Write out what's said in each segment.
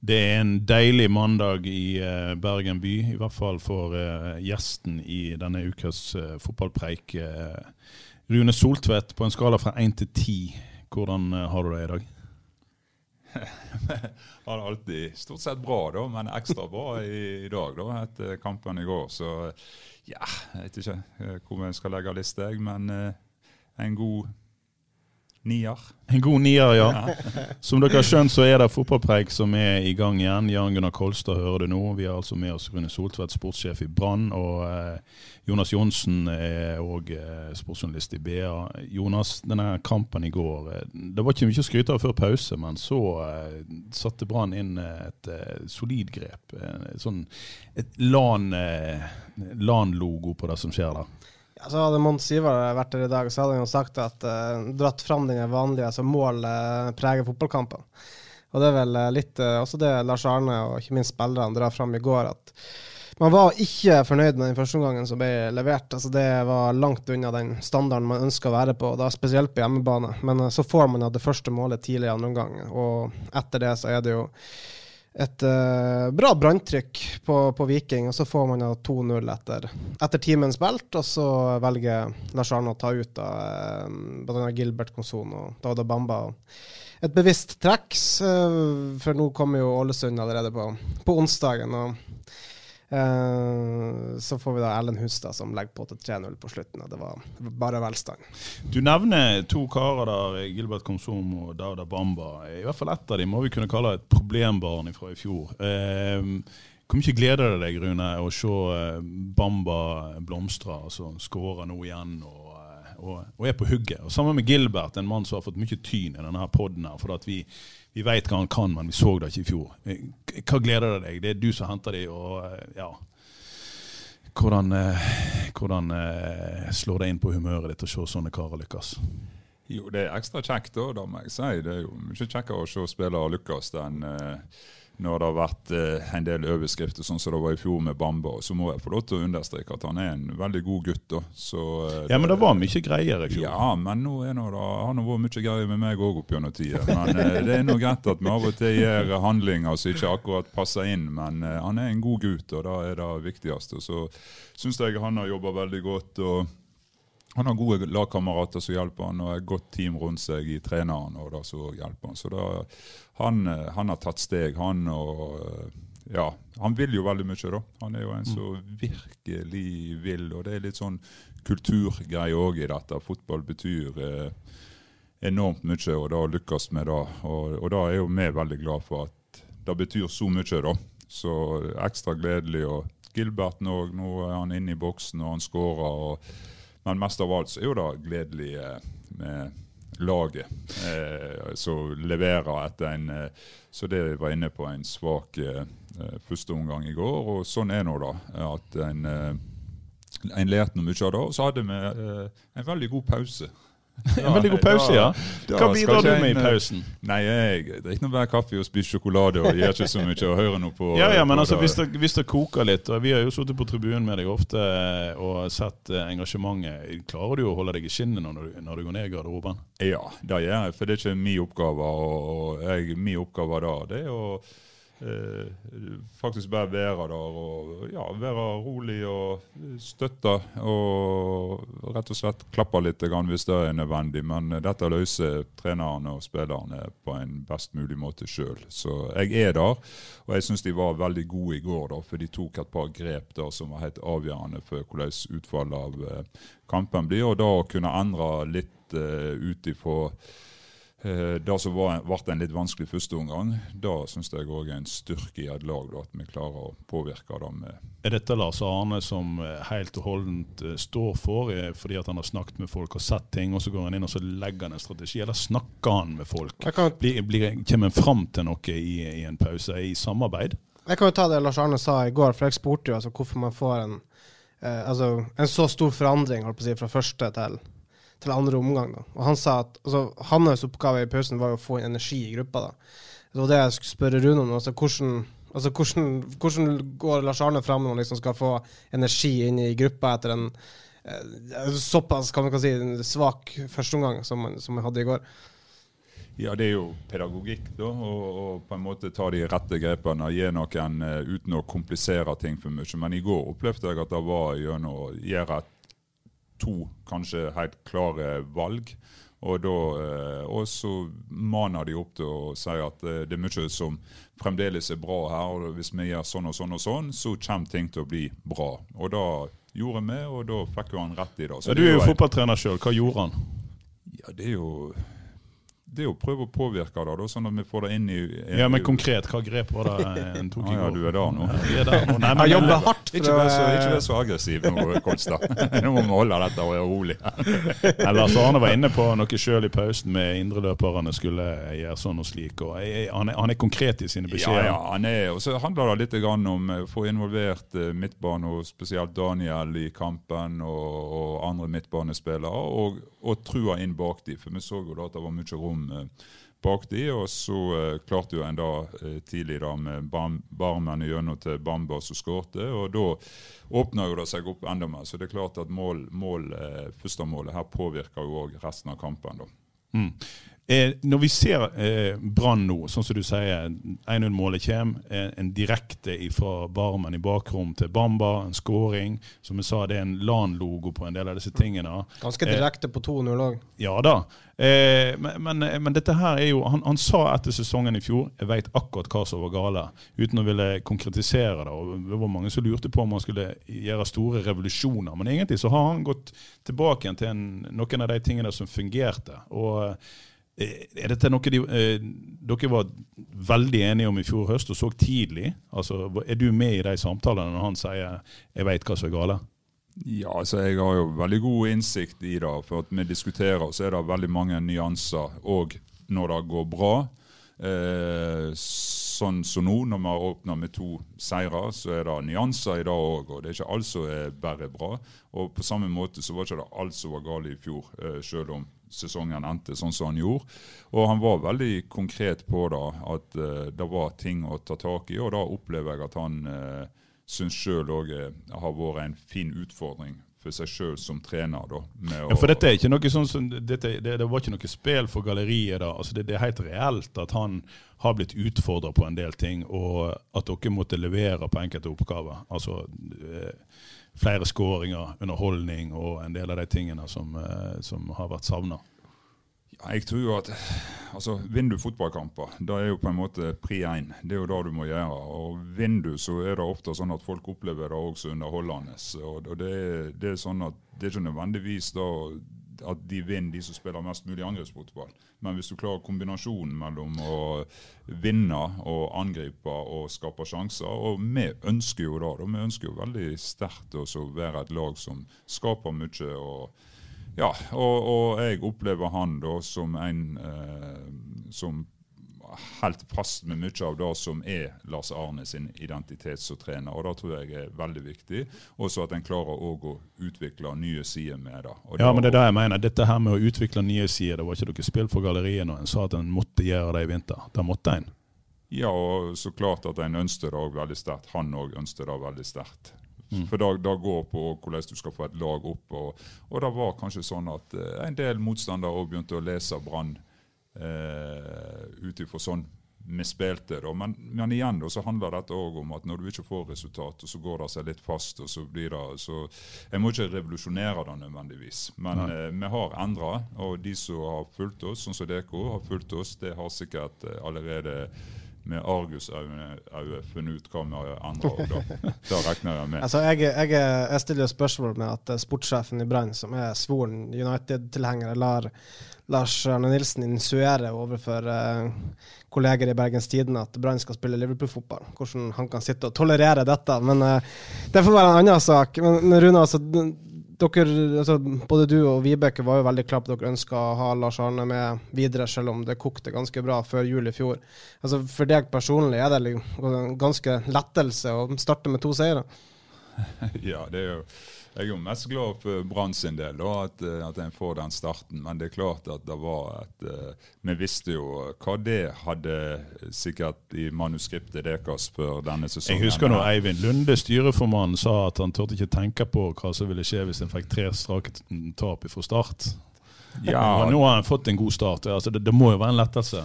Det er en deilig mandag i eh, Bergen by, i hvert fall for eh, gjesten i denne ukas eh, fotballpreik. Rune Soltvedt, på en skala fra én til ti, hvordan har du det i dag? har det alltid stort sett bra, da, men ekstra bra i, dag da, etter kampen i går. Så ja, jeg vet ikke hvor jeg skal legge lista, men en god nier. En god nier, ja. Som dere har skjønt, så er det fotballpreik som er i gang igjen. Jan Gunnar Kolstad hører du nå. Vi har altså med oss Rune Soltvedt, sportssjef i Brann. Og eh, Jonas Johnsen er òg eh, sportsjournalist i BA. Jonas, denne kampen i går, eh, det var ikke mye å skryte av før pause, men så eh, satte Brann inn eh, et eh, solid grep. Et sånn et LAN, LAN-logo på det som skjer der. Ja, så hadde Mons Ivar vært her i dag, så hadde han jo sagt at uh, dratt fram den vanlige altså mål uh, preger fotballkampen. Og det er vel uh, litt uh, også det Lars Arne og ikke minst spillerne drar fram i går, at man var ikke fornøyd med den første omgangen som ble levert. Altså Det var langt unna den standarden man ønsker å være på, da spesielt på hjemmebane. Men så får man det første målet tidlig i andre omgang, og etter det så er det jo et uh, bra branntrykk på, på, Viking, og så får man 2-0 etter, etter timens belt. Og så velger Lars Arne å ta ut uh, bl.a. Gilbert Konson og Dada Bamba. Et bevisst trekk, uh, for nå kommer jo Ålesund allerede på, på onsdagen. og så får vi da Erlend Hustad som legger på til 3-0 på slutten. og Det var bare velstand. Du nevner to karer der, Gilbert Komsom og Dauda Bamba. I hvert fall ett av dem må vi kunne kalle et problembarn fra i fjor. Uh, hvor mye gleder det deg, Rune, å se Bamba blomstre, altså skåre nå igjen og, og, og, er på hugget? Og Sammen med Gilbert, en mann som har fått mye tyn i denne podden her. for at vi vi vet hva han kan, men vi så det ikke i fjor. Hva gleder det deg? Det er du som henter dem, og ja Hvordan, hvordan slår det inn på humøret ditt å se sånne karer lykkes? Jo, det er ekstra kjekt, da, da må jeg si. Det er jo mye kjekkere å se spillere lykkes enn uh, når det har vært eh, en del overskrifter, sånn som det var i fjor med Bamba. Så må jeg få lov til å understreke at han er en veldig god gutt. da. Så, eh, ja, Men det var mye greier i fjor. Ja, men nå er det, han har vært mye greier med meg òg opp gjennom tida. Men det er nå greit at vi av og til gjør handlinger som ikke akkurat passer inn. Men han er en god gutt, og det er det viktigste. Så syns jeg han har jobba veldig godt. og han har gode lagkamerater som hjelper han, og et godt team rundt seg i treneren. og det som hjelper Han så da, han, han, har tatt steg, han. og ja, Han vil jo veldig mye. da. Han er jo en som virkelig vil. og Det er litt sånn kulturgreie òg i dette. Fotball betyr eh, enormt mye, og da lykkes med det. Og, og da er jo vi veldig glad for at det betyr så mye. da. Så ekstra gledelig. og Gilberten òg, nå er han inne i boksen og han skårer. men mest av alt så er jo det gledelig eh, med laget eh, som leverer etter en eh, Så det var inne på en svak eh, første omgang i går, og sånn er nå da. At en, en lærte noe mye av det. Og så hadde vi en veldig god pause. en veldig god pause, ja. Hva bidrar du med i pausen? Nei, Jeg drikker nå bare kaffe og spiser sjokolade og gjør ikke så mye. å høre noe på Ja, ja, men altså, hvis det, hvis det koker litt, og vi har jo sittet på tribunen med deg ofte og sett eh, engasjementet, klarer du å holde deg i skinnet når du, når du går ned i garderoben? Ja, det gjør jeg, for det er ikke min oppgave. Og, og jeg, min oppgave da, det er å eh, faktisk bare være der og ja, være rolig og støtte. Og rett og slett klappe litt hvis det er nødvendig. Men dette løser trenerne og spillerne på en best mulig måte sjøl. Så jeg er der, og jeg syns de var veldig gode i går, da, for de tok et par grep da, som var helt avgjørende for hvordan utfallet av eh, kampen blir. Og da å kunne endre litt uh, ut ifra Eh, det som ble en litt vanskelig første omgang, da syns jeg òg er en styrke i et lag, da, at vi klarer å påvirke det med Er dette Lars Arne som eh, helt og holdent eh, står for, fordi at han har snakket med folk og sett ting, og så går han inn og så legger han en strategi, eller snakker han med folk? Kan, blir, blir, kommer han fram til noe i, i, en pause, i samarbeid? Jeg kan jo ta det Lars Arne sa i går, for jeg spurte jo altså, hvorfor man får en, eh, altså, en så stor forandring holdt på å si, fra første til til andre omgang. Da. Og han sa at altså, hans oppgave i pausen var å få energi i gruppa. da. Det var det jeg skulle spørre Rune om. Altså, hvordan, altså, hvordan, hvordan, går Lars Arne fram når han liksom skal få energi inn i gruppa etter en eh, såpass kan man kan si, svak førsteomgang som, som vi hadde i går? Ja, det er jo pedagogikk, da. Og, på en måte ta de rette grepene. Gi noen uh, uten å komplisere ting for mye. Men i går opplevde jeg at det var gjennom å gjøre et to kanskje helt klare valg. Og, da, eh, og så maner de opp til å si at eh, det er mye som fremdeles er bra her. og Hvis vi gjør sånn og sånn, og sånn, så kommer ting til å bli bra. Og da gjorde vi, og da fikk jo han rett i det. Så ja, du er jo fotballtrener sjøl. Hva gjorde han? Ja, Det er jo det er å prøve å påvirke det, da, sånn at vi får det inn i, i Ja, Men konkret, hva grep var det en tok i går? Ah, ja, du er der nå. Ja, er der nå. Nei, men, jobber hardt Ikke vær så, ikke så aggressiv nå, Kolstad. nå må vi holde dette og være rolig. Lars Arne var inne på noe sjøl i pausen med indreløperne skulle gjøre sånn og slik. og han er, han er konkret i sine beskjeder. Ja, ja, han er, og så handler det litt om å få involvert eh, midtbane, og spesielt Daniel i kampen, og, og andre midtbanespillere, og, og trua inn bak dem. for vi så jo da at det var mye rom Eh, bak de, og så uh, klarte jo en da uh, tidlig da med barmen gjennom til Bamba som skårte. og Da åpna jo det seg opp enda mer. Så det er klart at mål, mål første målet her påvirker jo òg resten av kampen. da. Mm. Eh, når vi ser eh, Brann nå, sånn som du sier, 1-0-målet kommer. En, en direkte fra Barmen i bakrom til Bamba, en scoring. Som jeg sa, det er en LAN-logo på en del av disse tingene. Ganske direkte eh, på 2-0 òg. Ja da. Eh, men, men, men, dette her er jo han, han, sa etter sesongen i fjor jeg vet akkurat hva som var gale, uten å ville konkretisere det. og Det var mange som lurte på om han skulle gjøre store revolusjoner. Men egentlig så har han gått tilbake igjen til en, noen av de tingene som fungerte. og Eh, er dette noe de, eh, dere var veldig enige om i fjor høst og så tidlig? Altså, er du med i de samtalene når han sier 'jeg veit hva som er gale'? Ja, altså Jeg har jo veldig god innsikt i det. For at vi diskuterer, så er det veldig mange nyanser òg når det går bra. Eh, sånn som nå, når vi har åpna med to seire, så er det nyanser i det òg. Og det er ikke alt som er bare bra. Og på samme måte så var det ikke alt som var galt i fjor, eh, selv om sesongen endte sånn som han gjorde. Og han var veldig konkret på da, at uh, det var ting å ta tak i. Og da opplever jeg at han uh, syns sjøl òg har vært en fin utfordring for seg sjøl som trener. da. ja, for dette er ikke noe sånn som, dette, det, det, var ikke noe spill for galleriet. da. Altså det, det, er helt reelt at han har blitt utfordra på en del ting, og at dere måtte levere på enkelte oppgaver. Altså eh, flere skåringer, underholdning og en del av de tingene som, eh, som har vært savna. Jeg tror jo at altså, Vinner du fotballkamper, da er jo på en måte pri én. Det er jo det du må gjøre. Og Vinner du, så er det ofte sånn at folk opplever det også underholdende. Og, og det, det, er sånn at det er ikke nødvendigvis da at de vinner, de som spiller mest mulig angrepsfotball. Men hvis du klarer kombinasjonen mellom å vinne og angripe og skape sjanser Og vi ønsker jo da, Vi ønsker jo veldig sterkt å være et lag som skaper mye. og ja, og, og, jeg opplever han da som en eh, som helt fast med mye av det som er Lars Arne sin identitet som trener. og Det tror jeg er veldig viktig. Også at en klarer å utvikle nye sider med det. Og ja, men det er det jeg mener. Dette her med å utvikle nye sider, det var ikke dere spill for galleriet når en sa at en måtte gjøre det i vinter. Da måtte en. Ja, og så klart at en ønsket det òg veldig sterkt. Han òg ønsket det veldig sterkt. Mm. For det, det, går på hvordan du skal få et lag opp. Og, og det var kanskje sånn at eh, en del motstandere òg begynte å lese Brann eh, ut ifra sånn vi spilte. Da. Men, men igjen da, så handler dette òg om at når du ikke får resultat, så går det seg litt fast. og så blir det, så Jeg må ikke revolusjonere det nødvendigvis, men eh, vi har endra. Og de som har fulgt oss, sånn som dere har fulgt oss, det har sikkert eh, allerede med argusøyne funnet ut hva vi endrer da. Det regner jeg med. Altså, jeg, jeg, jeg stiller spørsmål med at eh, sportssjefen i Brann, som er svoren United-tilhenger, lar Lars Arne Nilsen insuere overfor uh, kolleger i Bergens Tidende at Brann skal spille Liverpool-fotball. Hvordan han kan sitte og tolerere dette. Men uh, det får være en annen sak. Men Rune, altså, dere, altså, både du og Vibeke var jo veldig klare på at dere ønska å ha Lars Arne med videre, selv om det kokte ganske bra før jul i fjor. Altså, for deg personlig, er det en ganske lettelse å starte med to seire? ja, det er jo jeg er jo mest glad for Brann sin del, da, at, eh, at en får den starten. Men det er klart at det var et uh, Vi visste jo hva det hadde sikkert i manuskriptet deres før denne sesongen. Jeg husker når Eivind Lunde, styreformannen, sa at han turte ikke tenke på hva som ville skje hvis en fikk tre strake tap fra start. Ja, nå har han fått en god start. Altså, det, det, må jo være en lettelse.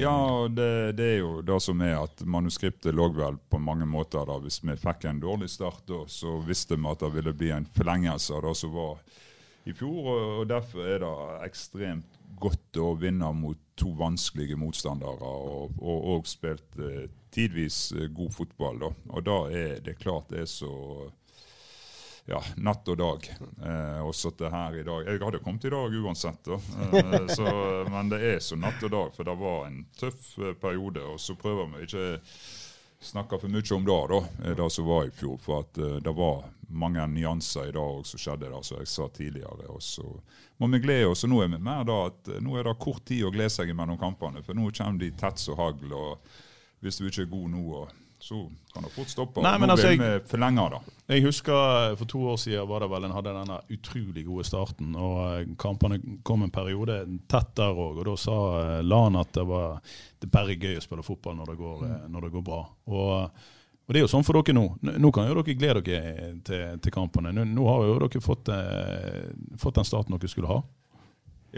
Ja, det, det, er jo det som er at manuskriptet lå vel på mange måter da. Hvis vi fikk en dårlig start, da, så visste vi at det ville bli en forlengelse av det som var i fjor. Og derfor er det ekstremt godt å vinne mot to vanskelige motstandere og, og, og spilt eh, tidvis eh, god fotball. Da. Og da er det klart det er så ja, natt og dag. Eh, og til her i dag. Jeg hadde kommet i dag uansett, da. Eh, så, men det er så natt og dag, for det var en tøff eh, periode. Og så prøver vi ikke snakke for mye om det, da, eh, det som var i fjor. For at uh, det var mange nyanser i dag som skjedde, da, som jeg sa tidligere. Og så må vi glede oss. Og nå er vi mer da at nå er det kort tid å glede seg mellom kampene. For nå kommer de tett som hagl. og Hvis du ikke er god nå og så kan det fort stoppe. Nei, men altså, jeg, forlenge, da. Jeg husker For to år siden var det vel en hadde denne utrolig gode starten. og eh, Kampene kom en periode tett der òg. Og da sa eh, Lan at det var det bare gøy å spille fotball når det går, når det går bra. Og, og, det er jo sånn for dere nå. Nå kan jo dere glede dere til, til kampene. Nå, nå, har jo dere fått, eh, fått den starten dere skulle ha.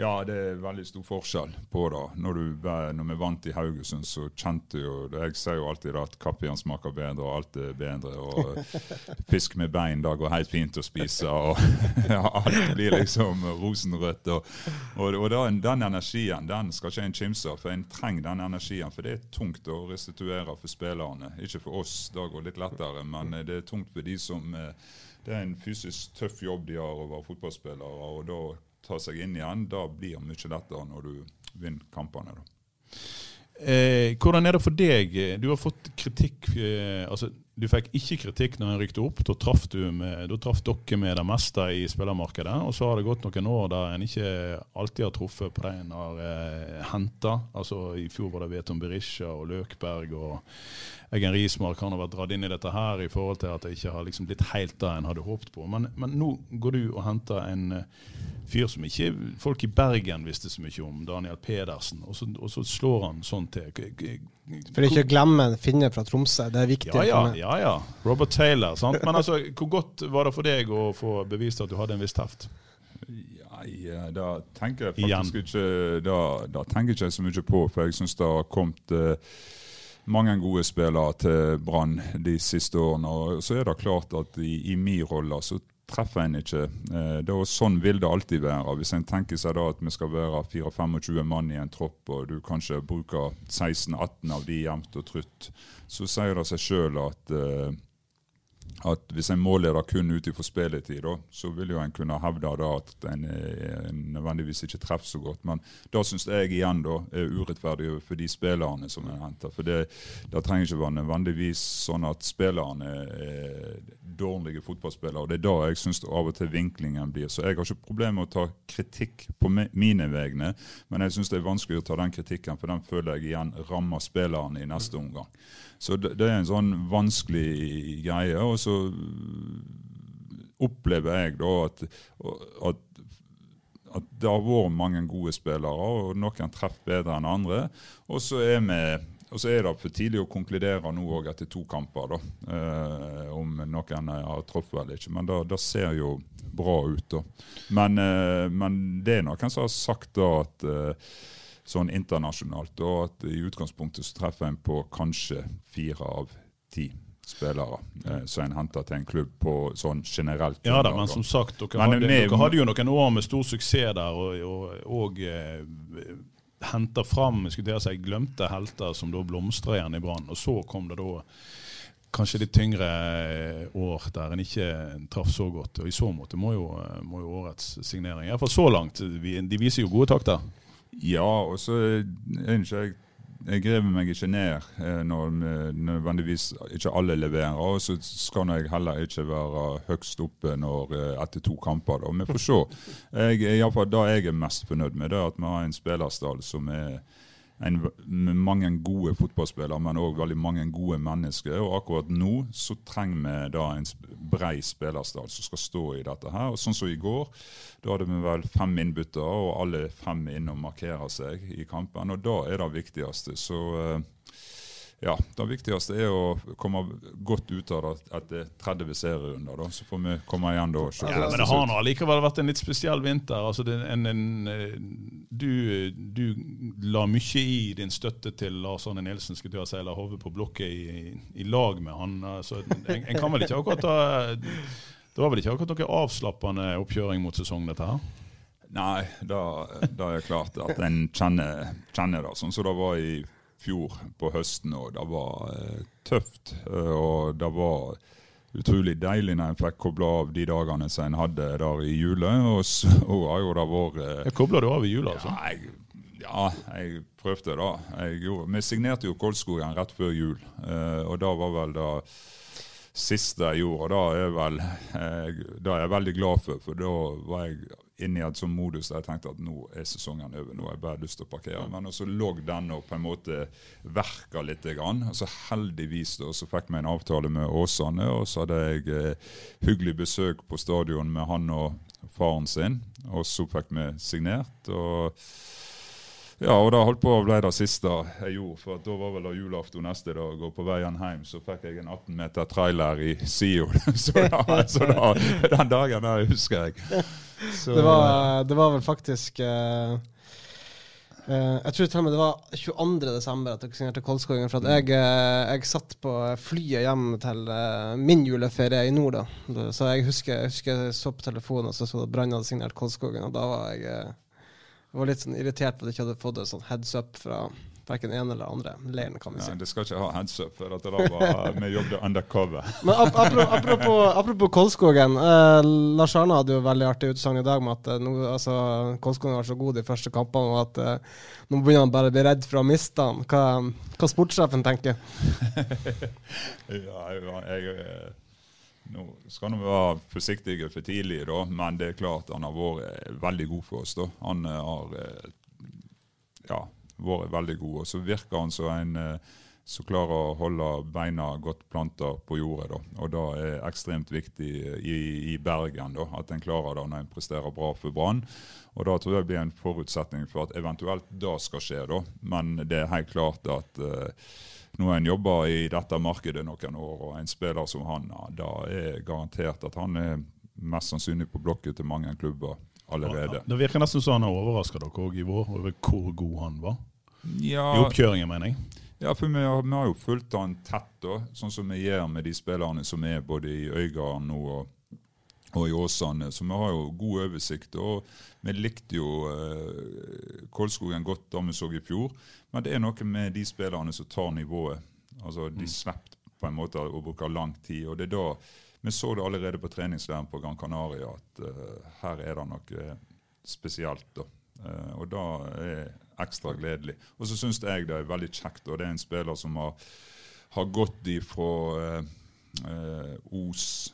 Ja, det er veldig stor forskjell på det. Når, du, når vi vant i Haugesund, så kjente jo Jeg sier jo alltid at kaffen smaker bedre, og alt er bedre. Og fisk med bein, det går helt fint å spise. Og ja, alt blir liksom rosenrødt. Og, og, og den, den, energien den skal ikke en kimse av, for en trenger den energien. For det er tungt å restituere for spillerne. Ikke for oss, det går litt lettere, men det er tungt for de som eh, Det er en fysisk tøff jobb de har å være fotballspillere. og da ta seg inn igjen, da blir det mye lettere når du vinner kampene. Eh, hvordan er det for deg? Du har fått kritikk eh, altså Du fikk ikke kritikk når en rykte opp. Da traff, med, dere med det meste i spillermarkedet. Og så har det gått noen år der en ikke alltid har truffet på det en har eh, henta. Altså, I fjor var det Veton Berisha og Løkberg og Eggen Rismark kan ha vært dratt inn i dette her i forhold til at det ikke har liksom blitt helt det en hadde håpet på. Men, men, nå går du og henter en uh, fyr som ikke folk i Bergen visste så mye om, Daniel Pedersen, og så, og så slår han sånn til. For ikke å glemme Finne fra Tromsø, det er viktig. Ja, ja. ja, ja. Robert Taylor. sant? Men altså, hvor godt var det for deg å få bevist at du hadde en viss teft? Nei, da tenker jeg faktisk ikke, da, da tenker jeg ikke så mye på, for jeg syns det har kommet uh, mange gode spillere til Brann de siste årene. og Så er det klart at i, i min rolle så treffer en ikke. Eh, det er sånn vil det alltid være. Hvis en tenker seg da at vi skal være 24-25 mann i en tropp, og du kanskje bruker 16-18 av de jevnt og trutt, så sier det seg sjøl at eh, at hvis en måler kun ut ifra spilletid, så vil jo en kunne hevde at en, nødvendigvis ikke treffer så godt. Men da syns jeg igjen da er urettferdig for de spillerne som er henta. For det, det, trenger ikke være nødvendigvis sånn at spillerne er dårlige fotballspillere. og Det er da jeg syns av og til vinklingen blir. Så jeg har ikke problemer med å ta kritikk på mine vegne, men jeg syns det er vanskelig å ta den kritikken, for den føler jeg igjen rammer spillerne i neste omgang. Så det, det, er en sånn vanskelig greie. Og så opplever jeg da at, at, at det har vært mange gode spillere, og noen treffer bedre enn andre. Og så er er det for tidlig å konkludere nå òg etter to kamper, da, eh, om noen har truffet eller ikke. Men det ser jo bra ut. da. Men, eh, men, det er noen som har sagt da at eh, sånn internasjonalt. Og at i utgangspunktet så treffer en på kanskje fire av ti spillere eh, som en henter til en klubb på sånn generelt. Ja da, men som sagt, dere, Men hadde, med- dere hadde jo noen år med stor suksess der, og, og, og eh, henter fram si, glemte helter som da blomstrer igjen i Brann. Og så kom det da kanskje litt tyngre eh, år der en ikke traff så godt. Og i så måte må jo, eh, må jo årets signering, iallfall så langt, de viser jo gode takter. Ja, og så ønsker jeg jeg graver meg ikke ned eh, når vi- nødvendigvis ikke alle leverer. Og så skal jeg heller ikke være høgst oppe når, eh, etter to kamper. Da. Vi får se. Jeg, i fall, det jeg er mest fornøyd med, det er at vi har en spillerstall som er en, mange gode fotballspillere, men òg veldig mange gode mennesker. Og akkurat nå så trenger vi da en brei spillerstall som skal stå i dette her. Og sånn som i går, da hadde vi vel fem innbyttere, og alle fem inne og markerer seg i kampen. Og da er det viktigste. Så eh, ja, det viktigste er å komme godt ut av det etter 30 serierunder. da, Så får vi komme igjen da. Ja, men det det har nå allikevel vært en litt spesiell vinter. Altså det, en, en, eh, du, du la mye i din støtte til Lars Arne Nilsen, skulle jeg si, eller hodet på blokket i, i lag med han. Altså, en, en kan vel ikke akkurat ta Det var vel ikke akkurat noe avslappende oppkjøring mot sesong, dette her? Nei, da er det klart at en kjenner, kjenner det. Sånn som det var i fjor på høsten òg. Det var eh, tøft. eh, og det var utrolig deilig når en fikk kobla av de dagene som en hadde der i jula. Og så har jo det vært Kobla Jeg kobler du av i jula, altså? ja, jeg, ja, jeg prøvde da. Vi signerte jo Kolskogen rett før jul, eh, og da var vel det siste jeg gjorde. Og det er, vel, eh, da er jeg veldig glad for, for da var jeg inne i en sånn modus der jeg tenkte at nå er sesongen over, nå har jeg bare lyst til å parkere. Men så lå den og på en måte verka litt. Grann. Og så heldigvis da, så fikk vi en avtale med Åsane, og så hadde jeg eh, hyggelig besøk på stadion med han og faren sin, og så fikk vi signert. og ja, og det holdt på å bli det siste jeg gjorde. For da var vel det julaften neste dag, og på veien hjem så fikk jeg en 18 meter trailer i Sion. så da, så da, den dagen der husker jeg. Så, Det var, det var vel faktisk uh, uh, Jeg tror til og med det var 22. desember at dere signerte Kolskogen. For at jeg, uh, jeg satt på flyet hjem til min juleferie i nord. da. Så jeg husker jeg husker jeg så på telefonen og så så det Brann hadde signert Kolskogen. Og da var jeg, jeg var litt sånn irritert på at jeg ikke hadde fått et sånn heads up fra verken ene eller andre leiren, kan vi si. ja, det skal ikke ha heads up, for at det var, vi jobbet undercover. Men ap apropos, apropos, apropos Kolskogen. Eh, Lars Arne hadde jo veldig artig utsagn i dag med at eh, no, altså, Kolskogen var så god de første kampene, og at eh, nå begynner han bare å bli redd for å miste han. Hva, hva sportssjefen tenker? Ja, jeg, jeg, nå skal vi være forsiktige for tidlig, da, men det er klart han har vært veldig god for oss. da. Han eh, har eh, ja, vært veldig god. Og så virker han som en eh, som klarer å holde beina godt planta på jordet. da. Og det er ekstremt viktig i, i Bergen, da, at en klarer det når en presterer bra for Brann. Og da tror jeg blir en forutsetning for at eventuelt det skal skje. da. Men det er helt klart at eh, nå har en jobba i dette markedet noen år, og en spiller som han, ja, da er garantert at han er mest sannsynlig på blokket til mange klubber allerede. Det virker nesten som han har overraska dere òg i vår, over hvor god han var. Ja, I oppkjøringen, mener jeg. Ja, for vi har, vi har jo fulgt han tett, da, sånn som vi gjør med de spillerne som er både i Øygarden nå og, og i Åsane. Så vi har jo god oversikt. og Vi likte jo eh, Kolskogen godt da vi så i fjor, men det er noe med de spillerne som tar nivået. Altså, De slipper på en måte å bruke lang tid. og det er da Vi så det allerede på treningsleiren på Gran Canaria at eh, her er det noe spesielt. da. Eh, og da er ekstra gledelig. Og så syns jeg det er veldig kjekt, og det er en spiller som har, har gått ifra eh, eh, Os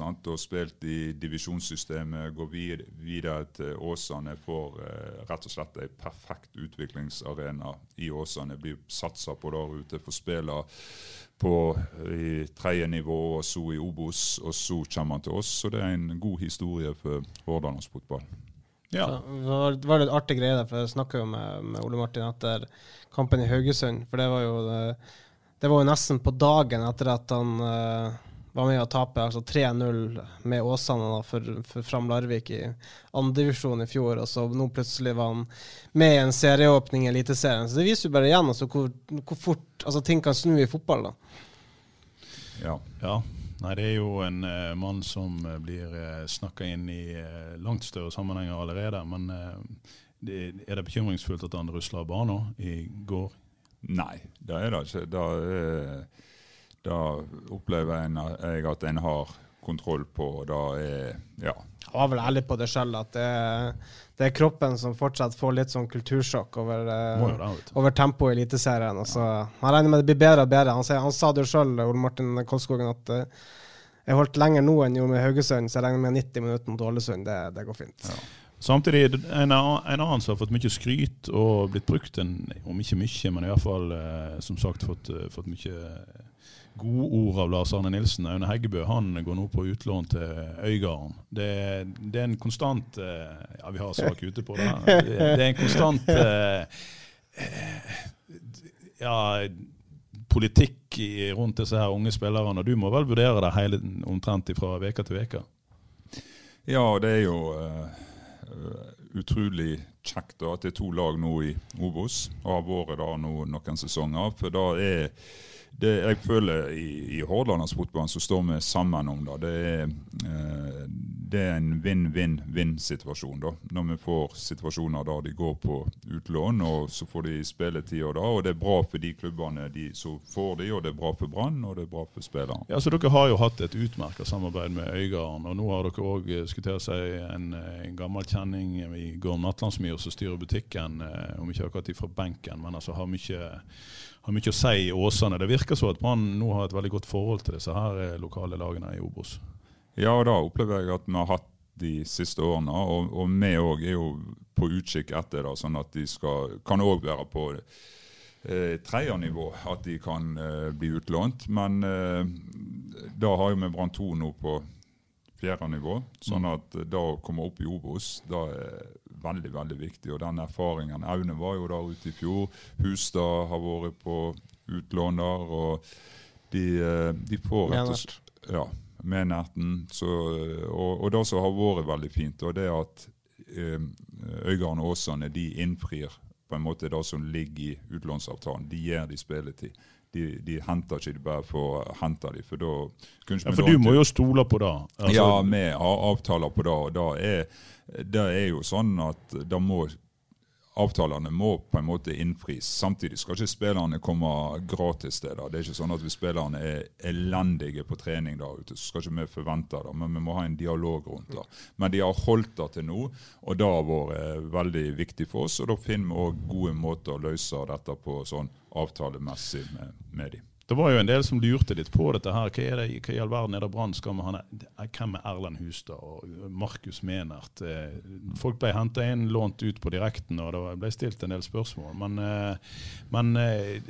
Sant? og spilt i divisjonssystemet. Går vid videre til Åsane. Får eh, rett og slett en perfekt utviklingsarena i Åsane. Blir satsa på der ute. Får spille på i tredje nivå, og så i Obos, og så kommer han til oss. Så det er en god historie for Hordalands fotball. Ja. Så var, var litt artig greie der, for jeg snakka jo med, med, Ole Martin etter kampen i Haugesund. For det var jo, det, det var jo nesten på dagen etter at han uh, var med å tape altså 3-0 med Åsane for, for Fram Larvik i andredivisjon i fjor. Og så nå plutselig var han med i en serieåpning i Eliteserien. Så det viser jo bare igjen altså, hvor, hvor, fort altså, ting kan snu i fotball. da. Ja. ja. Nei, det er jo en uh, mann som uh, blir uh, snakka inn i uh, langt større sammenhenger allerede. Men det, er det bekymringsfullt at han rusler av banen i går? Nei, det er det ikke. Da, da opplever jeg at en har kontroll på. og Da er ja. Jeg var vel ærlig på det sjøl, at det, det, er kroppen som fortsatt får litt sånn kultursjokk over, over tempoet i Eliteserien. Og så, jeg regner med det blir bedre og bedre. Han, han sa det jo sjøl, Ole Martin Kolskogen, at uh, jeg holdt lenger nå enn gjorde med Haugesund, så jeg regner med 90 minutter mot Ålesund. Det, det, går fint. Ja. Samtidig en, en annen som har fått mye skryt og blitt brukt, en, om ikke mye, men i hvert fall uh, som sagt fått, fått mye gode ord av Lars Arne Nilsen. Aune Heggebø han går nå på utlån til Øygarden. Det, det, er en konstant eh, Ja, vi har sak ute på det. Det, det er en konstant eh, ja, politikk rundt disse her unge spillerne. Du må vel vurdere det hele omtrent fra uke til uke? Ja, det er jo uh, utrolig kjekt da, at det er to lag nå i Obos, og har vært da nå noen sesonger. For da er det, jeg føler i, i Hordalandsfotballen så står vi sammen om det. Det er, eh, det er en vinn-vinn-vinn-situasjon. da, Når vi får situasjoner der de går på utlån, og så får de spilletid. Og, da, og det er bra for de klubbene de som får de, og det er bra for Brann og det er bra for spillerne. Ja, Dere har jo hatt et utmerket samarbeid med Øygarden. og Nå har dere òg eh, seg en, eh, en gammel kjenning i Gård Natlandsmyr som styrer butikken, om ikke akkurat fra benken, men altså har mye har mye å si i Åsane. Det virker så at Brann nå har et veldig godt forhold til disse her eh, lokale lagene i Obos. Ja, og da opplever jeg at vi har hatt de siste årene, og, og vi òg er jo på utkikk etter det, sånn at de skal, kan òg være på eh, tredjenivå, at de kan eh, bli utlånt. Men eh, da har jo vi Brann 2 nå på fjerde nivå, sånn mm. at da å komme opp i Obos da er veldig veldig viktig. Og den erfaringen Aune var jo der ute i fjor. Hustad har vært på utlån der. Og de, eh, de får rett og slett ja, Menerten. Og, og det som har vært veldig fint, og det er at eh, Øygarden og Åsane de innfrir på en måte det som ligger i utlånsavtalen. De gir de spilletid. De, de, henter ikke de bare for å hente dem. For, da, ja, for du må jo stole på det? Altså, ja, vi har avtaler på det. og det er det er jo sånn at det må avtalene må på en måte innfris. Samtidig skal ikke spillerne komme gratis til det. Det er ikke sånn at hvis spillerne er elendige på trening der ute, så skal ikke vi forvente det. Men vi må ha en dialog rundt det. Men de har holdt det til nå, og det har vært veldig viktig for oss. Og da finner vi òg gode måter å løse dette på sånn avtalemessig med, med dem. Det var jo en del som lurte litt på dette her. Hva, er det, hva i all verden er det Brann skal med Hvem er Erlend Hustad og Markus Menert? Eh, folk ble henta inn, lånt ut på direkten, og det ble stilt en del spørsmål. Men, eh, men eh,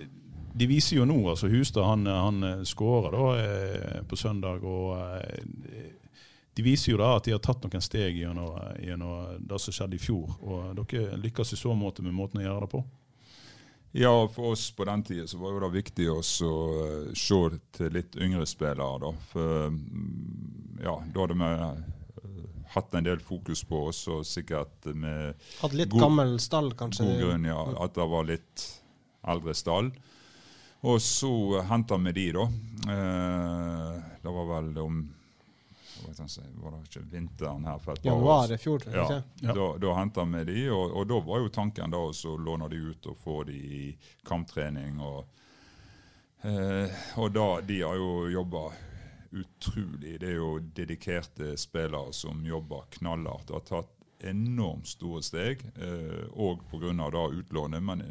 de viser jo nå, altså Hustad han, han skårer da på søndag. og de viser jo da at de har tatt noen steg gjennom det som skjedde i fjor. Og dere lykkes i så måte med måten å gjøre det på. Ja, for oss på den tida så var det viktig å uh, se til litt yngre spillere. da. For mm, ja, da hadde vi uh, hatt en del fokus på oss, og sikkert med Hadde litt god, gammel stall, kanskje? God grunn, ja. At det var litt eldre stall. Og så henta vi de, da. Uh, det var vel om var det ikke vinteren her for et par Januar år fjor, ja, ja. Da, da henta vi de, og, og, da var jo tanken da å låne de ut og få de i kamptrening. Og, eh, og da, de har jo jobba utrolig. Det er jo dedikerte spillere som jobber knallhardt. Har tatt enormt store steg, òg eh, pga. utlånet, men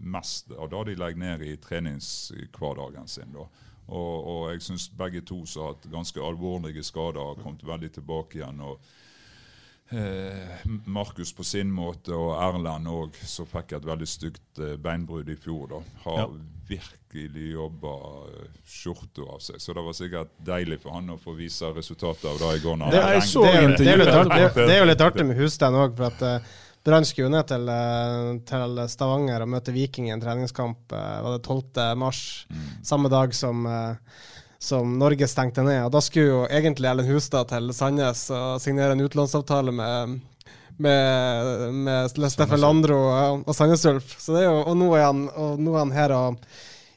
mest av det de legger ned i treningshverdagen sin. da Og, og jeg syns begge to som har hatt ganske alvorlige skader, har kommet veldig tilbake igjen. og eh, Markus på sin måte, og Erlend òg, som fikk et veldig stygt eh, beinbrudd i fjor, da, har Ja. virkelig jobba eh, skjorta av seg. Så det var sikkert deilig for han å få vise resultatet av det i går. Det, er, det, er, jo- det, litt artig, det er jo litt artig med Hustein òg, for at Brann skulle jo ned til, eh, til Stavanger og møte Viking i en treningskamp eh, var det 12. mars, samme dag som, eh, som Norge stengte ned. Og Da skulle jo egentlig Ellen Hustad til Sandnes og signere en utlånsavtale med med, med Steffen Landro og, og Sandnes Ulf. Så det jo, og, nå er han, nå er han her og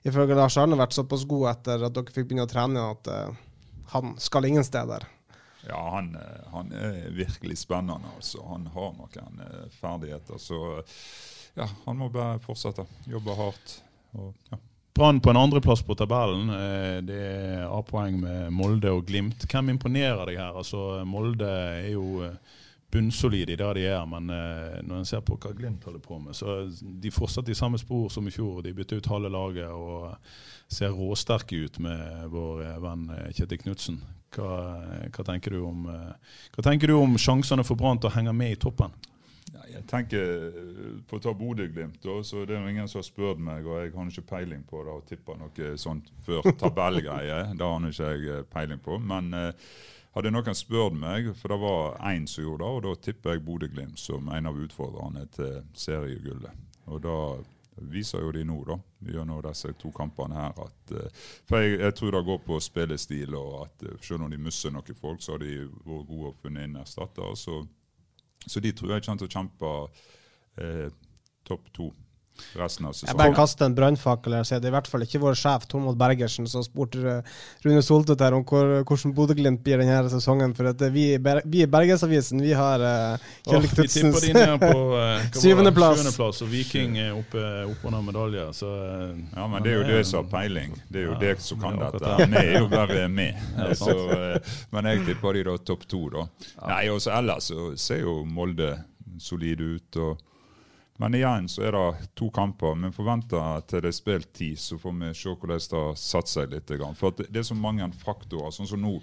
ifølge Lars Arne vært såpass god etter at dere fikk begynne å trene at uh, han skal ingen steder. Ja, han, eh, han er virkelig spennende. altså. Han har noen eh, ferdigheter. Så ja, han må bare fortsette. Jobbe hardt. Og, ja. Brann på en andreplass på tabellen. Eh, Det er A-poeng med Molde og Glimt. Hvem imponerer deg her? Altså, Molde er jo bunnsolide i det de er, men når en ser på hva Glimt holder på med, så de fortsatt i samme spor som i fjor. De bytter ut halve laget og ser råsterke ut med vår venn Kjetil Knutsen. Hva, hva, tenker du om, eh, hva tenker du om sjansene for Brann til å henge med i toppen? Jeg tenker eh, På å ta Bodø-Glimt, så det er ingen som har spurt meg, og jeg har ikke peiling på det og tippa noe sånt før tabellgreier. det har ikke jeg eh, peiling på. Men eh, hadde noen spurt meg, for det var én som gjorde det, og da tipper jeg Bodø-Glimt som en av utfordrerne til seriegullet. Og da viser jo de nå, da, gjennom disse to kampene her, at eh, For jeg, jeg tror det går på spillestil, og at eh, selv om de mister noen folk, så har de vært gode å funne inn erstattere. Så, så de tror jeg kommer til å kjempe eh, topp to resten av sesongen. Jeg bare kaster en brannfakkel her og sier det er i hvert fall ikke vår sjef Tormod Bergersen som spurte eh, Rune Soltvedt her om hvor, hvordan Bodø-Glimt blir denne sesongen. For at eh, vi, i Ber vi i Bergensavisen vi har uh, Kjellik tipper Knutsens de ned på hva var det? Syvendeplass. Syvendeplass, og Viking er oppe, oppe under medaljer. Så, uh, Ja, men det er jo det som har peiling. Det er jo Ja, det som kan det dette. Vi er jo bare med. Så, uh, men jeg tipper de da topp to, da. Nei, også Ellers så ser jo Molde solide ut. og men igjen så er det to kamper. Vi forventer til det er spilt ti, så får vi se hvordan det har satt seg litt. For det er så mange faktorer. Sånn som nå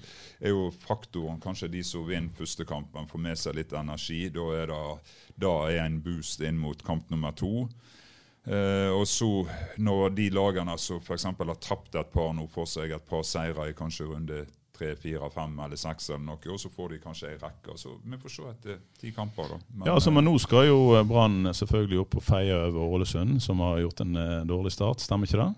er jo faktoren kanskje de som vinner første kampen, får med seg litt energi. Da er det da er en boost inn mot kamp nummer to. Eh, og så når de lagene som f.eks. har tapt et par nå, får seg et par seire i kanskje runde tre, fire, fem eller seks, eller noe, og så får de kanskje ei rekke. Så vi får se etter ti kamper, da. Men, ja, altså, men nå skal jo eh, Brann selvfølgelig opp og feie over Ålesund, som har gjort en eh, dårlig start. Stemmer ikke det?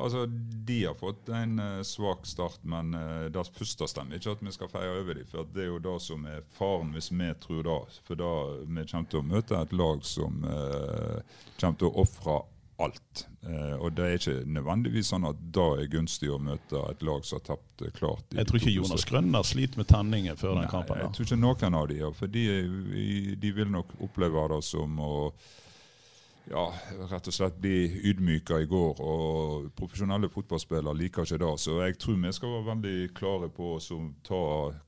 Altså, De har fått en eh, svak start, men uh, det første stemmer ikke at vi skal feie over dem. For det er jo det som er faren, hvis vi tror det. For da vi kommer til å møte et lag som eh, kommer til å ofre alt. Eh, og det er ikke nødvendigvis sånn at det er gunstig å møte et lag som har tapt eh, klart. Jeg tror ikke Jonas. Grønner sliter med tenninger før den kampen. Jeg tror ikke noen av de gjør for de, de vil nok oppleve det som å ja, rett og slett bli ydmyka i går. Og profesjonelle fotballspillere liker ikke det. Så jeg tror vi skal være veldig klare på å ta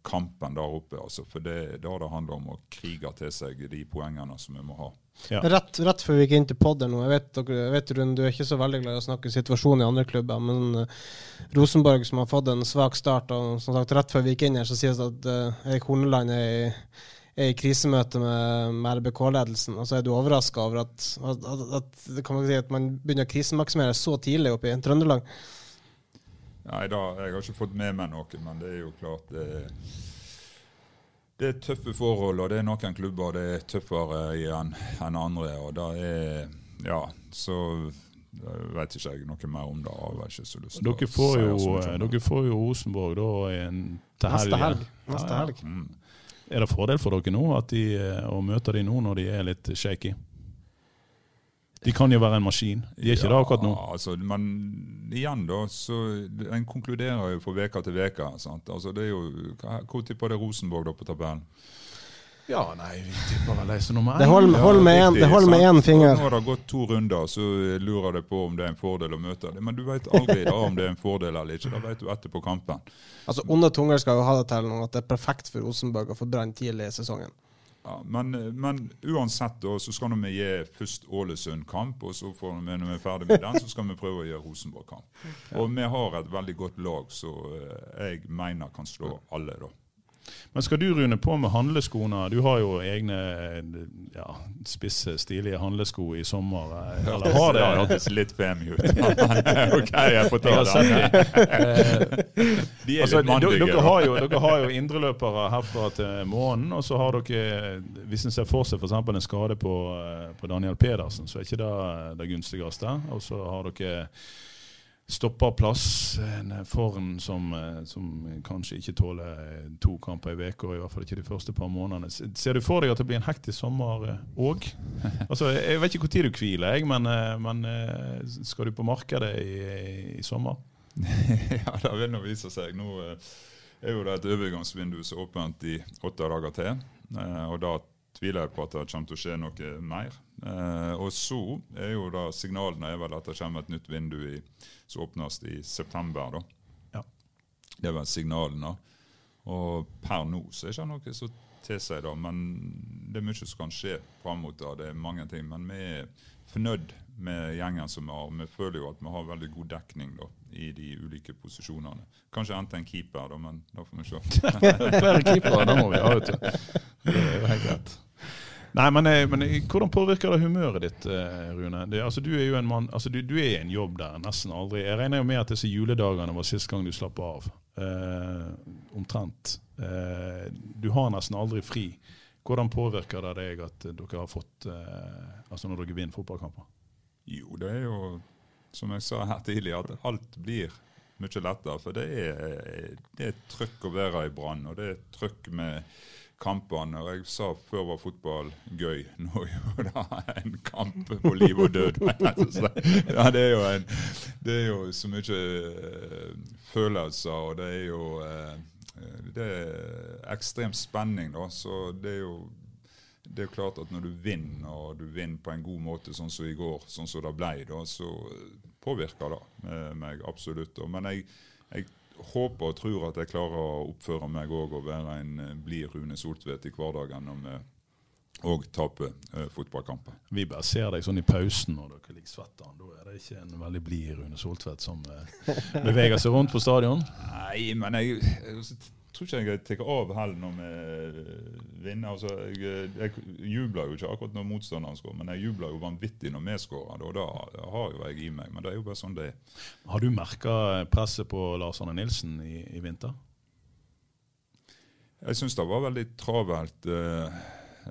kampen der oppe. Altså, for det er da det handler om å krige til seg de poengene som vi må ha. Ja. Rett, rett før vi gikk inn til podder nå, jeg vet, dere, vet Rune, du er ikke så veldig glad i å snakke situasjonen i andre klubber, men uh, Rosenborg som har fått en svak start, og som sagt rett før vi gikk inn her, så sies det at uh, Erik Horneland er i, er i krisemøte med, med RBK-ledelsen. Og så er du overraska over at, at, at, man, si, at man begynner å krisemaksimere så tidlig oppe i Trøndelag? Nei da, jeg har ikke fått med meg noe, men det er jo klart det er det er tøffe forhold, og det er noen klubber det er tøffere enn en andre. og da er, ja, Så vet ikke jeg noe mer om det. Jeg har ikke så lyst til Dere får, jo, dere får jo Rosenborg da en, til Neste helg. Neste helg. Mm. Er det fordel for dere nå at de, eh, å møte dem nå når de er litt shaky? De kan jo være en maskin. De er ikke det akkurat nå. Altså, men igjen, da, så En konkluderer jo fra uke til uke. Altså, det er jo, Hvor tipper det Rosenborg da på tabellen? Ja, nei, vi tipper vel leser nummer Det holder, hold med en, det holder med én finger. Nå har det gått to runder, så lurer det på om det er en fordel å møte det. Men du vet aldri da om det er en fordel eller ikke. Det vet du etterpå kampen. Altså, Onde tunger skal jo ha det til nå at det er perfekt for Rosenborg å få Brann tidlig i sesongen. Ja, men, men uansett da, så skal vi gi først Ålesund-kamp, og så får vi, når vi er ferdig med den, så skal vi prøve å gjøre Rosenborg-kamp. Og vi har et veldig godt lag, så eh, jeg mener kan slå alle, da. Men skal du, Rune, på med handleskoene? Du har jo egne ja, spisse, stilige handlesko i sommer. eh, Eller har det? Det hørtes litt femi ut. OK, jeg får ta Jeg har sett den. De er Altså, litt mandige. dere, har jo, dere har jo indreløpere herfra til månen, og så har dere Hvis en ser for seg f.eks. en skade på, eh, på Daniel Pedersen, så er ikke det det gunstigste. Og så har dere stopperplass, en forn som, eh, som kanskje ikke tåler to kamper i uka, i hvert fall ikke de første par månedene. Ser du for deg at det blir en hektisk sommer òg? Altså, jeg vet ikke når du hviler, jeg, men, eh, men eh, skal du på markedet i, i sommer? ja, det vil nå vise seg. Nå eh, er jo det et overgangsvindu som er åpent i åtte dager til. eh, Og da tviler jeg på at det kommer til å skje noe mer. Eh, Og så er jo da signalene er vel at det kommer et nytt vindu i, som åpnes i september. da. Ja. Det er vel signalene. Og per nå så er det ikke noe som tilsier det, men det er mye som kan skje fram mot det. Det er mange ting. Men vi er fornøyd med gjengen som vi har. Vi føler jo at vi har veldig god dekning da, i de ulike posisjonene. Kanskje endte en keeper, da, men da får vi se. Flere keepere, det må vi ha, vet du. Det er jo helt greit. Nei, men, eh, men eh, hvordan påvirker det humøret ditt, eh, Rune? Det, altså, du er jo en mann, altså, du, du er i en jobb der nesten aldri. Jeg regner jo med at disse juledagene var sist gang du slapp av. Eh, omtrent. Eh, du har nesten aldri fri. Hvordan påvirker det deg at dere har fått eh, Altså når dere vinner fotballkamper? Jo, det er jo som jeg sa her tidligere, at alt blir mye lettere. For det er, det er trøkk å være i Brann, og det er trøkk med kampene. Og jeg sa før var fotball gøy. Nå er jo det en kamp på liv og død. Ja, det, er jo en, det er jo så mye eh, følelser, og det er jo eh, det er ekstrem spenning, da. Så det er jo det er jo klart at når du vinner, og du vinner på en god måte, sånn som i går, sånn som det ble, da, så påvirker det meg absolutt. da. Men jeg, jeg håper og tror at jeg klarer å oppføre meg òg og være en eh, blid Rune Soltvedt i hverdagen når vi òg taper eh, fotballkamper. Vi bare ser deg sånn i pausen når dere ligger svette. Da er det ikke en veldig blid Rune Soltvedt som eh, beveger seg rundt på stadion. Nei, men jeg, jeg tror ikke jeg tar av heller når vi vinner. Altså, jeg, jeg jubler jo ikke akkurat når motstanderen skårer, men jeg jubler jo vanvittig når vi skårer. Og da har jo jeg i meg, men det er jo bare sånn det er. Har du merka presset på Lars Arne Nilsen i, i vinter? Jeg syns det var veldig travelt eh,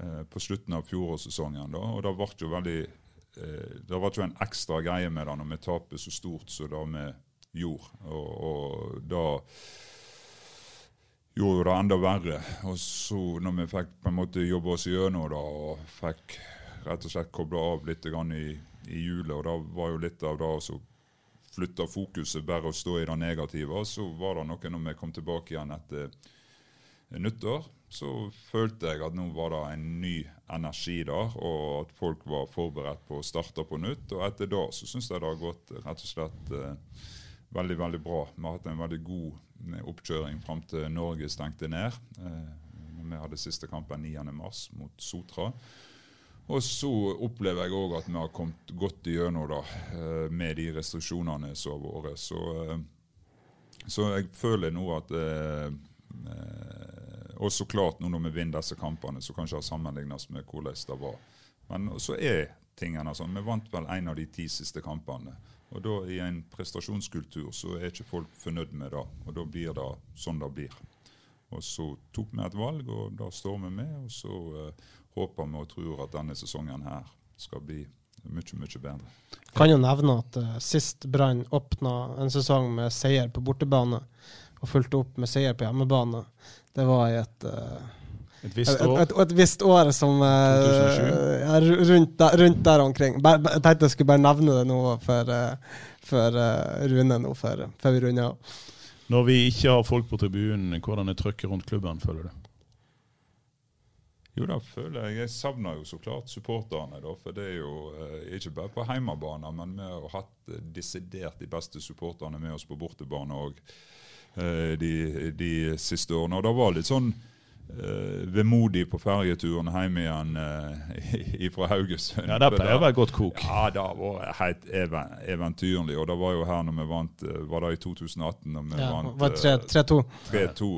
eh, på slutten av fjorårssesongen. da, og det ble jo veldig eh, det ble jo en ekstra greie med det når vi taper så stort som det vi gjorde. Og, og da gjorde det enda verre. Og så når vi fikk på en måte jobbe oss gjennom det og fikk rett og slett kobla av litt i, i hjulet, og det var jo litt av det å flytte fokuset bare å stå i det negative. Og så var det noe når vi kom tilbake igjen etter nyttår, så følte jeg at nå var det en ny energi der, og at folk var forberedt på å starte på nytt. Og etter da så syns jeg det har gått rett og slett eh, veldig, veldig bra. Vi har hatt en veldig god oppkjøring fram til Norge stengte ned. Eh, vi hadde siste kampen 9.3 mot Sotra. Og så opplever jeg òg at vi har kommet godt igjennom da, eh, med de restriksjonene som har vært. Så, eh, så jeg føler nå at Og så klart, nå når vi vinner disse kampene, så kan ikke sammenlignes med hvordan det var. Men så er tingene sånn. Vi vant vel en av de ti siste kampene. Og da i en prestasjonskultur så er ikke folk fornøyd med det. Og da blir det sånn det blir. Og så tok vi et valg, og da står vi med. Og så uh, håper vi og tror at denne sesongen her skal bli mye, mye bedre. Kan jo nevne at uh, sist Brann åpna en sesong med seier på bortebane, og fulgte opp med seier på hjemmebane, det var i et uh, Et visst år. et, et, visst år som uh, ja, rundt, der, rundt der omkring. Jeg tenkte jeg skulle bare nevne det nå for, uh, for uh, Rune nå, før, før vi runder av. Når vi ikke har folk på tribunen, hvordan er trøkket rundt klubben, føler du? Jo, da føler jeg Jeg savner jo så klart supporterne, da. For det er jo eh, ikke bare på hjemmebane, men vi har hatt eh, desidert de beste supporterne med oss på bortebane òg eh, de, de siste årene. Og det var litt sånn eh, vemodig på ferjeturen hjem igjen uh, fra Haugesund. Ja, Det pleier å være godt kok. Ja, det var helt even, eventyrlig. Og det var jo her når vi vant eh, Var det i 2018? når vi Ja, vant var tre- eh, 3-2. 3-2.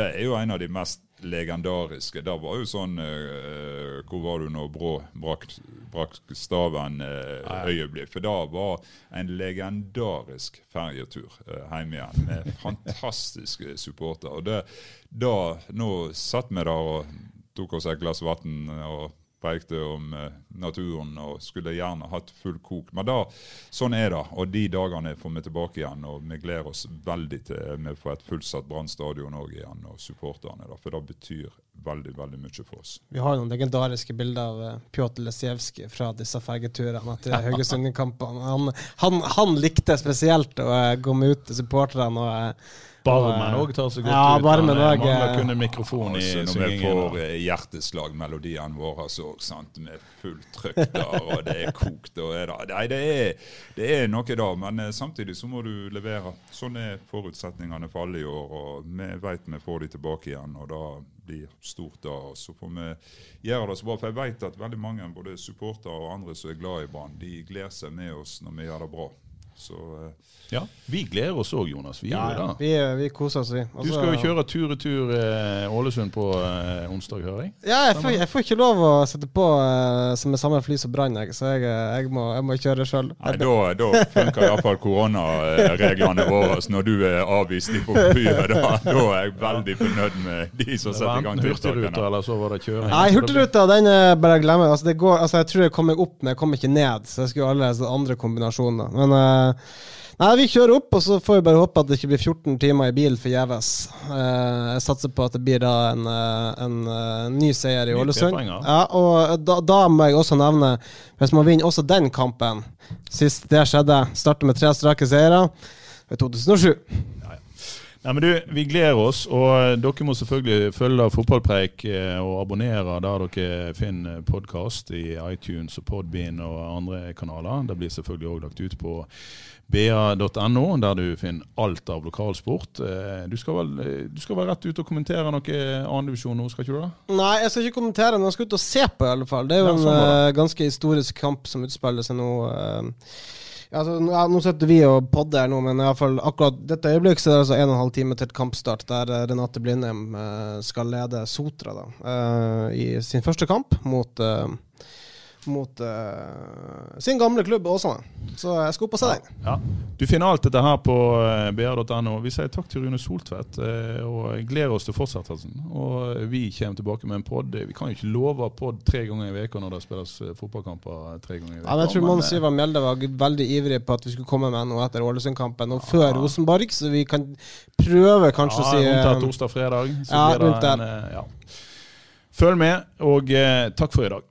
Det er jo en av de mest legendariske. Det var jo sånn uh, Hvor var du når Brå brakk brak staven uh, øyeblikk? For det var en legendarisk ferjetur uh, hjem igjen med fantastiske supportere. Og det, da, nå satt vi der og tok oss et glass vann prekte om eh, naturen og skulle gjerne hatt full kok. Men da, sånn er det. Og de dagene får vi tilbake igjen. Og vi gleder oss veldig til vi får et fullsatt Brann stadion òg igjen, og supporterne. da, For det betyr veldig, veldig mye for oss. Vi har noen legendariske bilder av eh, Pjotr Lesijevskij fra disse fergeturene etter Haugesund-kampene. Han, han, han likte spesielt å eh, gå med ut til supporterne og eh, Barmen òg tar seg godt ja, ut. Barmen Han, mangler kun en mikrofon i syngingen. når vi får eh, hjerteslagmelodiene våre så, sant, med fullt trøkk der, og det er kokt og er det. Nei, det er, det er noe da, men eh, samtidig så må du levere. Sånn er forutsetningene for alle i år, og vi vet vi får de tilbake igjen. og da blir stort da, og Så får vi gjøre det så bra. For jeg vet at veldig mange, både supportere og andre som er glad i Brann, de gleder seg med oss når vi gjør det bra. Så eh, Ja, Vi gleder oss òg, Jonas. Vi ja, gjør ja, det. vi, vi koser oss, vi. Du Altså- skal jo kjøre tur-retur eh, Ålesund på eh, onsdag, hører jeg? Ja, jeg får, jeg får ikke lov å sette på eh, som er samme fly som Brann, så jeg, eh, jeg, må, jeg må kjøre sjøl. Da, da funker iallfall koronareglene våre når du er avvist på byen. Da, da er jeg veldig fornøyd med de som Det setter i gang enten Hurtigruta, eller så var det kjøring. Nei, Hurtigruta, den er bare glemme. Altså, det går, altså, jeg tror jeg kommer opp, men jeg kommer ikke ned. Så jeg skulle alle andre kombinasjoner. Men eh, Nei, vi kjører opp, og så får vi bare håpe at det ikke blir 14 timer i bil forgjeves. Uh, jeg satser på at det blir da en, en, en eh, ny seier i Ålesund. Ja, og da, da må jeg også nevne, hvis man vinner også den kampen Sist det skjedde, starter med tre strake seire, i 2007. Nei, men du, Vi gleder oss, og dere må selvfølgelig følge Fotballpreik eh, og abonnere der dere finner podkast i iTunes og Podbean og andre kanaler. Det blir selvfølgelig òg lagt ut på ba.no, der du finner alt av lokalsport. Eh, Du skal vel, eh, du skal vel rett ut og kommentere noe annendivisjon nå, skal ikke du det? Nei, jeg skal ikke kommentere, men jeg skal ut og se på, i alle fall. Det er jo Ja, en sånn en eh, ganske historisk kamp som utspiller seg nå. Altså, ja, nå sitter vi og podder nå, men i hvert fall akkurat dette øyeblikk så er det altså en og en halv time til et kampstart, der eh, Renate Blindheim eh, skal lede Sotra da, eh, i sin første kamp mot, mot uh, sin gamle klubb Åsane. Så jeg skal opp og se den. Ja. Du finner alt dette her på eh, br.no. Vi sier takk til Rune Soltvedt eh, og gleder oss til fortsettelsen. Og vi kommer tilbake med en pod. Vi kan jo ikke love pod tre ganger i veka når det spilles fotballkamper tre ganger i veka. Ja, men jeg tror Mons Ivar Mjelde var veldig ivrig på at vi skulle komme med noe etter Ålesund-kampen og før Rosenborg, så vi kan prøve kanskje ja, å si rundt der eh, torsdag-fredag. Så ja, blir det en, ja. Følg med, og eh, takk for i dag.